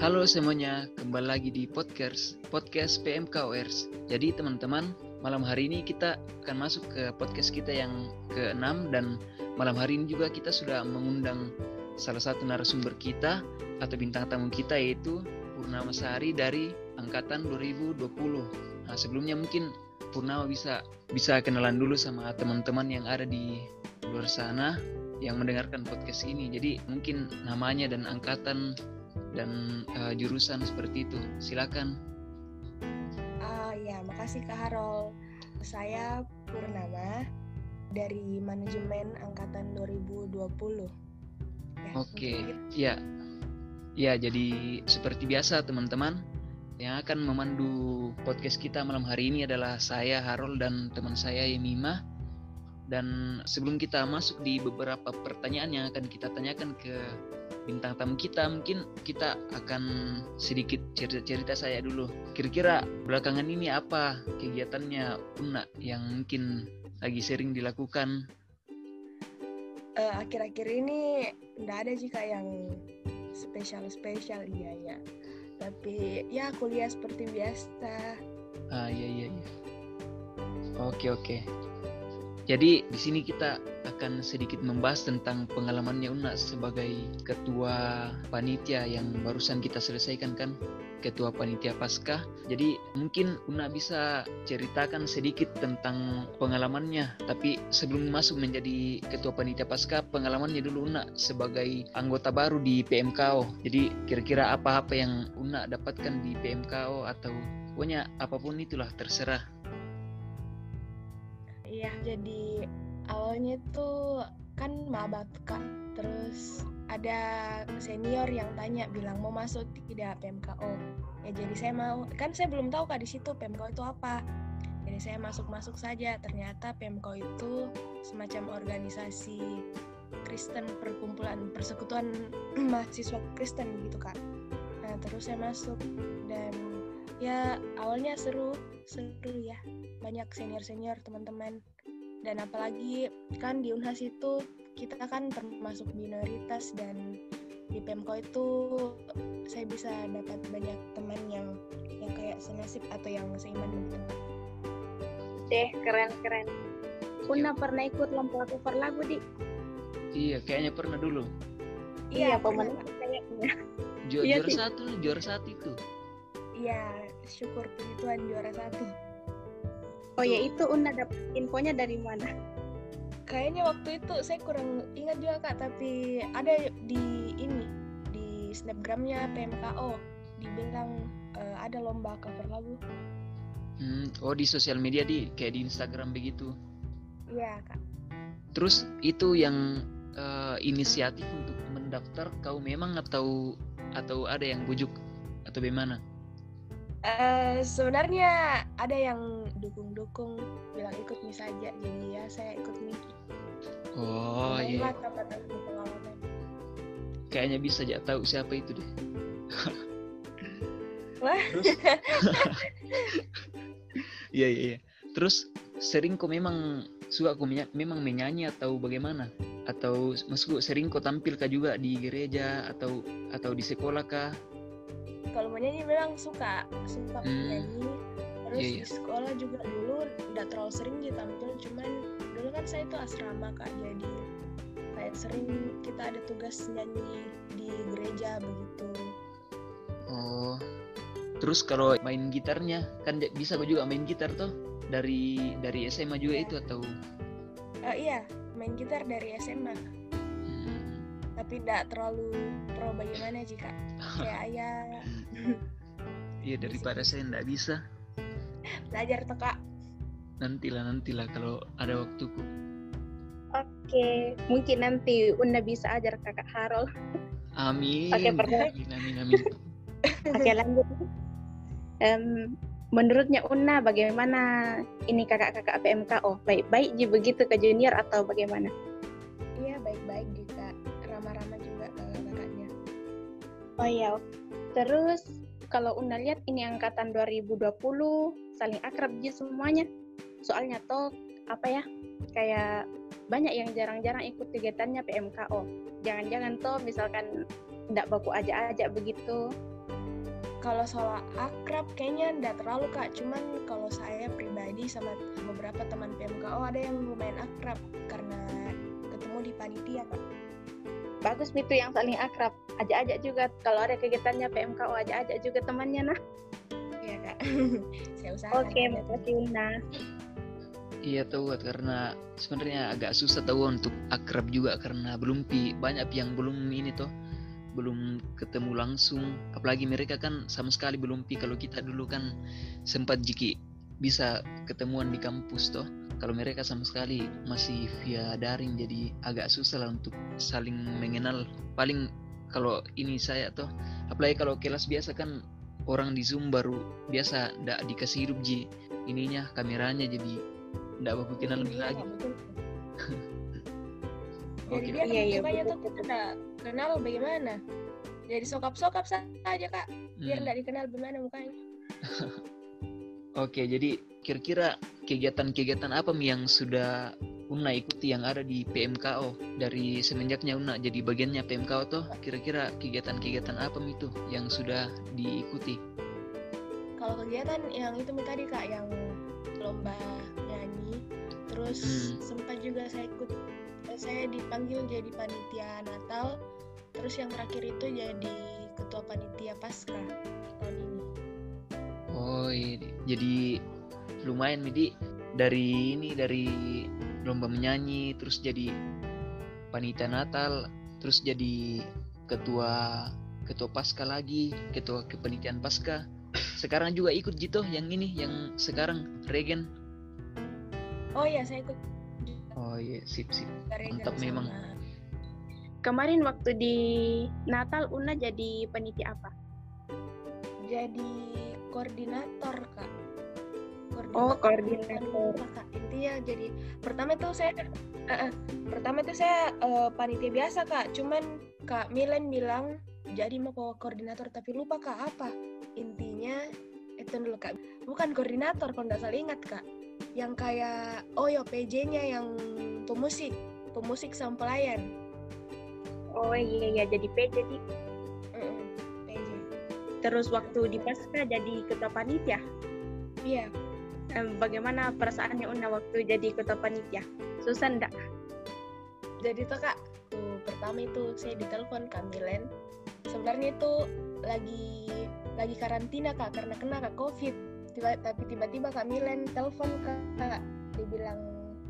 Halo semuanya, kembali lagi di podcast podcast PMKORS. Jadi teman-teman, malam hari ini kita akan masuk ke podcast kita yang ke-6 dan malam hari ini juga kita sudah mengundang salah satu narasumber kita atau bintang tamu kita yaitu Purnama Sari dari angkatan 2020. Nah, sebelumnya mungkin Purnama bisa bisa kenalan dulu sama teman-teman yang ada di luar sana yang mendengarkan podcast ini. Jadi mungkin namanya dan angkatan dan uh, jurusan seperti itu. Silakan. Uh, ya, makasih Kak Harol. Saya Purnama dari manajemen angkatan 2020. Ya, Oke, okay. ya. Ya, jadi seperti biasa teman-teman, yang akan memandu podcast kita malam hari ini adalah saya Harol dan teman saya Yemima. Dan sebelum kita masuk di beberapa pertanyaan yang akan kita tanyakan ke bintang tamu kita mungkin kita akan sedikit cerita-cerita saya dulu. Kira-kira belakangan ini apa kegiatannya Una yang mungkin lagi sering dilakukan? Uh, akhir-akhir ini tidak ada jika yang spesial-spesial iya ya tapi ya kuliah seperti biasa. Ah iya iya iya. Oke oke jadi di sini kita akan sedikit membahas tentang pengalamannya Una sebagai ketua panitia yang barusan kita selesaikan kan, ketua panitia pasca. Jadi mungkin Una bisa ceritakan sedikit tentang pengalamannya. Tapi sebelum masuk menjadi ketua panitia pasca, pengalamannya dulu Una sebagai anggota baru di PMKO. Jadi kira-kira apa-apa yang Una dapatkan di PMKO atau pokoknya apa pun itulah terserah. Iya, jadi awalnya tuh kan maba kak. Terus ada senior yang tanya bilang mau masuk tidak PMKO. Ya jadi saya mau. Kan saya belum tahu kak di situ PMKO itu apa. Jadi saya masuk-masuk saja. Ternyata PMKO itu semacam organisasi Kristen perkumpulan persekutuan mahasiswa Kristen gitu kak. Nah terus saya masuk dan ya awalnya seru seru ya banyak senior senior teman-teman dan apalagi kan di Unhas itu kita kan termasuk minoritas dan di Pemko itu saya bisa dapat banyak teman yang yang kayak senasib atau yang seiman gitu. Deh, keren-keren. Una pernah ikut lomba cover lagu, Di? Iya, kayaknya pernah dulu. Iya, iya pemenang kayaknya. Iya, juara satu, juara satu itu. Iya, syukur puji Tuhan juara satu. Oh ya itu Una dapat infonya dari mana? Kayaknya waktu itu saya kurang ingat juga kak, tapi ada di ini di snapgramnya PMKO dibilang uh, ada lomba cover lagu. Hmm, oh di sosial media di kayak di Instagram begitu. Iya kak. Terus itu yang uh, inisiatif untuk mendaftar kau memang atau atau ada yang bujuk atau bagaimana? Uh, sebenarnya ada yang dukung-dukung bilang ikut nih saja jadi ya saya ikut nih oh iya. kayaknya bisa aja tahu siapa itu deh. Wah. Iya iya iya. Terus sering kok memang suka kok memang menyanyi atau bagaimana? Atau maksudku sering kok tampil kah juga di gereja atau atau di sekolah kah kalau menyanyi memang suka suka hmm. menyanyi terus yeah, yeah. di sekolah juga dulu tidak terlalu sering gitu tampil cuman dulu kan saya itu asrama kak jadi kayak sering kita ada tugas nyanyi di gereja begitu oh terus kalau main gitarnya kan bisa juga main gitar tuh dari dari SMA juga yeah. itu atau uh, iya main gitar dari SMA hmm. tapi tidak terlalu pro bagaimana jika kayak ayah Iya daripada saya nggak bisa. Belajar tuh kak. Nantilah nantilah kalau ada waktuku. Oke, mungkin nanti Una bisa ajar kakak Harol. Amin. Oke, pernah. Amin, amin, amin. Oke, lanjut. Um, menurutnya Una bagaimana ini kakak-kakak PMKO? Baik-baik juga begitu ke junior atau bagaimana? Oh iya, Terus kalau Una lihat ini angkatan 2020 saling akrab gitu semuanya. Soalnya toh apa ya kayak banyak yang jarang-jarang ikut kegiatannya PMKO. Jangan-jangan toh misalkan tidak baku aja-aja begitu. kalau soal akrab kayaknya enggak terlalu kak cuman kalau saya pribadi sama beberapa teman PMKO ada yang lumayan akrab karena ketemu di panitia kak bagus itu yang saling akrab. Ajak-ajak juga kalau ada kegiatannya PMKO ajak-ajak juga temannya nah. Iya kak. Saya usahakan oke makasih Una Iya tahu karena sebenarnya agak susah tahu untuk akrab juga karena belum pi banyak yang belum ini toh belum ketemu langsung. Apalagi mereka kan sama sekali belum pi. Kalau kita dulu kan sempat jiki bisa ketemuan di kampus toh kalau mereka sama sekali masih via daring jadi agak susah lah untuk saling mengenal paling kalau ini saya toh apalagi kalau kelas biasa kan orang di zoom baru biasa ndak dikasih hidup ji ininya kameranya jadi nggak baku kenal lebih Iya, lagi. Oke. Dia Iya, iya, mukanya betul, tuh kita nggak kenal bagaimana. Jadi sokap-sokap saja kak, biar Hmm. nggak dikenal bagaimana mukanya. Oke, jadi kira-kira kegiatan-kegiatan apa Mi yang sudah Una ikuti yang ada di PMKO dari semenjaknya Una jadi bagiannya PMKO tuh kira-kira kegiatan-kegiatan apa Mi itu yang sudah diikuti? Kalau kegiatan yang itu Mi tadi kak, yang lomba nyanyi, terus Hmm. sempat juga saya ikut, saya dipanggil jadi panitia Natal, terus yang terakhir itu jadi ketua panitia Pasca tahun ini. Oh, ini jadi lumayan Midi. Dari ini dari lomba menyanyi terus jadi panitia Natal terus jadi ketua ketua Pasca lagi ketua kepanitiaan Pasca. Sekarang juga ikut gitu yang ini yang sekarang regen. Oh iya, saya ikut. Oh iya sip sip. Mantap memang. sama- kemarin waktu di Natal Una jadi panitia apa? Jadi koordinator kak. Oh, koordinator. koordinator. Lupa, kak intinya jadi pertama tuh saya eh, pertama tuh saya eh, panitia biasa kak. Cuman kak Milen bilang jadi mau ko- koordinator tapi lupa kak apa? Intinya itu dulu kak. Bukan koordinator kalau nggak salah ingat kak. Yang kayak oh yo PJ-nya yang pemusik pemusik sama pelayan. Oh iya iya jadi PJ jadi terus waktu di Pasca jadi ketua panitia. Iya. Bagaimana perasaannya Una waktu jadi ketua panitia? Susah enggak jadi tuh kak tuh pertama itu saya ditelepon Kamilen sebenarnya itu lagi lagi karantina kak karena kena kak covid. Tiba, tapi tiba-tiba Kamilen telepon kak. Dia bilang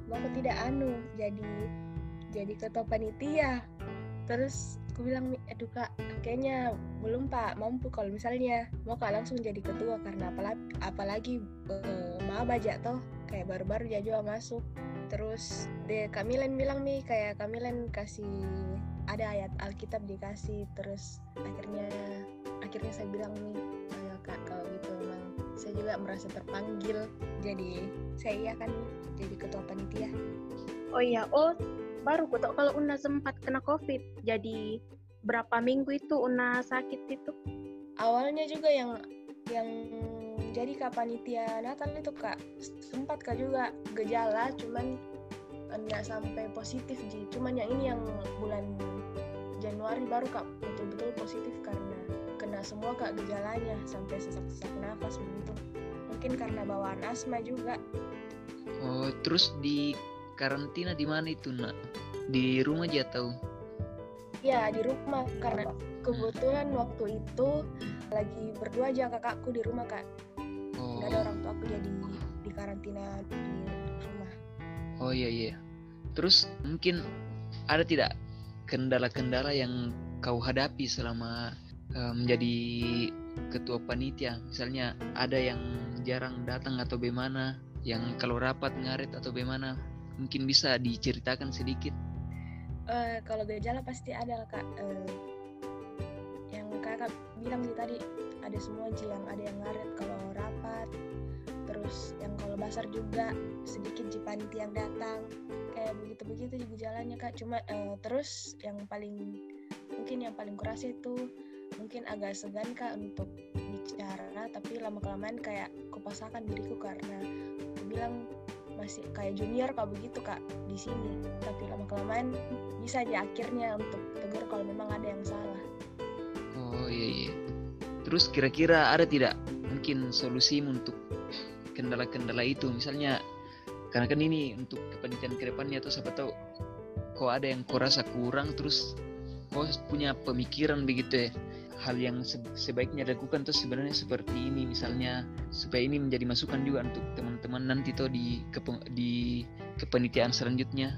mau tidak anu jadi jadi ketua panitia terus aku bilang aduh kak kayaknya belum pak mampu kalau misalnya. Mau kak langsung jadi ketua karena apalagi apalagi eh, maba aja toh kayak baru-baru juga masuk. Terus de Kamilen bilang nih kayak Kamilen kasih ada ayat Alkitab dikasih. Terus akhirnya akhirnya saya bilang nih ayo kak kalau gitu. Memang saya juga merasa terpanggil jadi saya iya kan jadi ketua panitia. Oh iya. Oh baru ku tahu kalau Una sempat kena covid. Jadi berapa minggu itu Una sakit itu? Awalnya juga yang yang jadi kak panitia Natal itu kak sempat kak juga gejala cuman enggak sampai positif ji cuman yang ini yang bulan Januari baru kak betul-betul positif karena kena semua kak gejalanya. Sampai sesak-sesak nafas begitu. Mungkin karena bawaan asma juga. Oh terus di karantina di mana itu nak? Di rumah aja tahu ya di rumah karena kebetulan waktu itu lagi berdua aja kakakku di rumah kak. Oh nggak ada orang tua aku jadi di karantina di rumah. Oh iya iya. Terus mungkin ada tidak kendala-kendala yang kau hadapi selama eh, menjadi ketua panitia? Misalnya ada yang jarang datang atau bagaimana? Yang kalau rapat ngaret atau bagaimana mungkin bisa diceritakan sedikit? Eh, kalau gejala pasti ada kak. Eh, yang kakak bilang sih tadi ada semua sih yang ada yang ngaret kalau rapat terus yang kalau basar juga sedikit ji panitia yang datang kayak begitu begitu juga gejalanya kak. Cuma eh, terus yang paling mungkin yang paling kurasa itu mungkin agak segan kak untuk bicara tapi lama kelamaan kayak kupasakan diriku karena aku bilang masih kayak junior kak begitu kak di sini. Tapi lama kelamaan bisa aja akhirnya untuk tegur kalau memang ada yang salah. Oh iya iya. Terus kira-kira ada tidak mungkin solusi untuk kendala-kendala itu? Misalnya karena kan ini untuk kepentingan ke depannya atau siapa tahu kok ada yang kau rasa kurang terus kau punya pemikiran begitu ya hal yang sebaiknya dilakukan tuh sebenarnya seperti ini. Misalnya supaya ini menjadi masukan juga untuk teman-teman nanti tuh di di kepenitiaan selanjutnya.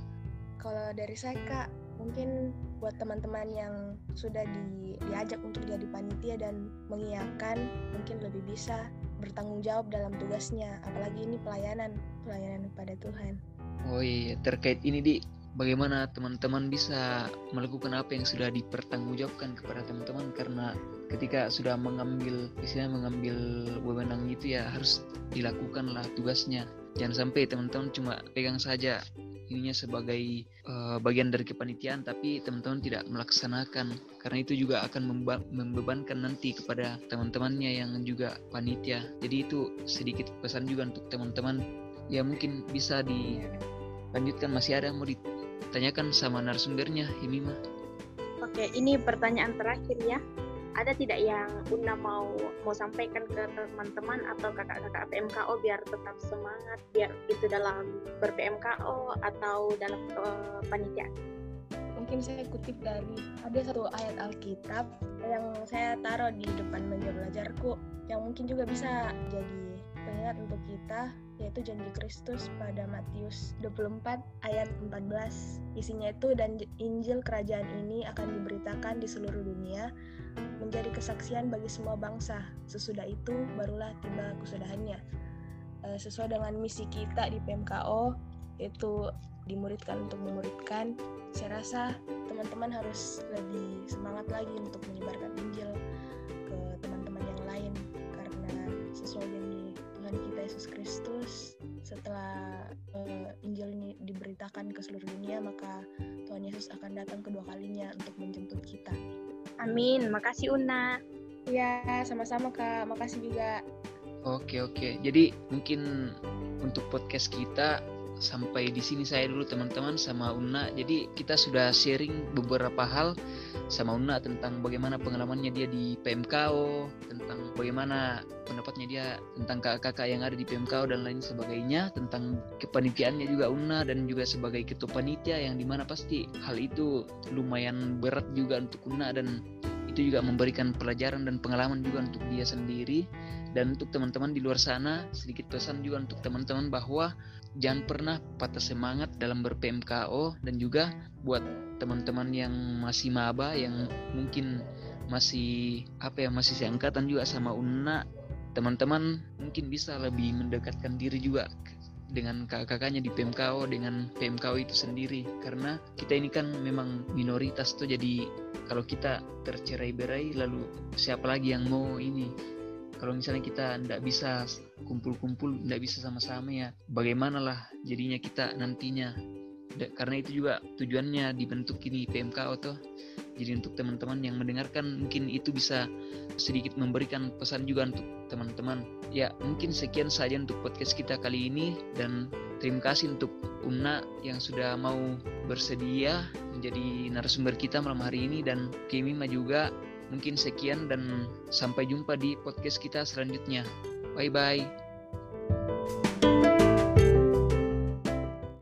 Kalau dari saya kak mungkin buat teman-teman yang sudah di, diajak untuk jadi panitia dan mengiyakan mungkin lebih bisa bertanggung jawab dalam tugasnya. Apalagi ini pelayanan pelayanan kepada Tuhan. Oh iya terkait ini di bagaimana teman-teman bisa melakukan apa yang sudah dipertanggungjawabkan kepada teman-teman karena ketika sudah mengambil istilahnya mengambil wewenang itu ya harus dilakukanlah tugasnya. Jangan sampai teman-teman cuma pegang saja ininya sebagai uh, bagian dari kepanitiaan tapi teman-teman tidak melaksanakan. Karena itu juga akan membebankan nanti kepada teman-temannya yang juga panitia. Jadi itu sedikit pesan juga untuk teman-teman. Ya mungkin bisa dilanjutkan masih ada yang mau ditanyakan sama narasumbernya Himima oke ini pertanyaan terakhir ya. Ada tidak yang Una mau mau sampaikan ke teman-teman atau kakak-kakak PMKO biar tetap semangat biar itu dalam ber PMKO atau dalam uh, panitia? Mungkin saya kutip dari ada satu ayat Alkitab yang saya taruh di depan meja belajarku yang mungkin juga bisa jadi pengingat untuk kita yaitu janji Kristus pada Matius 24 ayat 14. Isinya itu dan Injil kerajaan ini akan diberitakan di seluruh dunia menjadi kesaksian bagi semua bangsa. Sesudah itu barulah tiba kesudahannya. Eh, sesuai dengan misi kita di PMKO yaitu dimuridkan untuk memuridkan. Saya rasa teman-teman harus lebih semangat lagi untuk menyebarkan Injil ke teman-teman yang lain karena sesuai janji Tuhan kita Yesus Kristus setelah uh, Injil ini diberitakan ke seluruh dunia maka Tuhan Yesus akan datang kedua kalinya untuk menjemput kita. Amin. Makasih Una. Ya, sama-sama Kak. Makasih juga. Oke, oke. Jadi mungkin untuk podcast kita sampai di sini saya dulu teman-teman sama Una. Jadi kita sudah sharing beberapa hal sama Una tentang bagaimana pengalamannya dia di PMKO, tentang bagaimana pendapatnya dia tentang kakak-kakak yang ada di PMKO dan lain sebagainya, tentang kepanitiaannya juga Una dan juga sebagai ketua panitia yang di mana pasti hal itu lumayan berat juga untuk Una dan itu juga memberikan pelajaran dan pengalaman juga untuk dia sendiri dan untuk teman-teman di luar sana sedikit pesan juga untuk teman-teman bahwa jangan pernah patah semangat dalam ber-PMKO dan juga buat teman-teman yang masih maba yang mungkin masih apa ya masih seangkatan juga sama UNA teman-teman mungkin bisa lebih mendekatkan diri juga dengan kakak-kakaknya di PMKO dengan PMKO itu sendiri. Karena kita ini kan memang minoritas tuh jadi kalau kita tercerai-berai lalu siapa lagi yang mau ini kalau misalnya kita tidak bisa kumpul-kumpul tidak bisa sama-sama ya bagaimana lah jadinya kita nantinya? Karena itu juga tujuannya dibentuk ini PMK atau jadi untuk teman-teman yang mendengarkan mungkin itu bisa sedikit memberikan pesan juga untuk teman-teman. Ya mungkin sekian saja untuk podcast kita kali ini dan terima kasih untuk Una yang sudah mau bersedia menjadi narasumber kita malam hari ini dan Kimima juga mungkin sekian dan sampai jumpa di podcast kita selanjutnya. Bye bye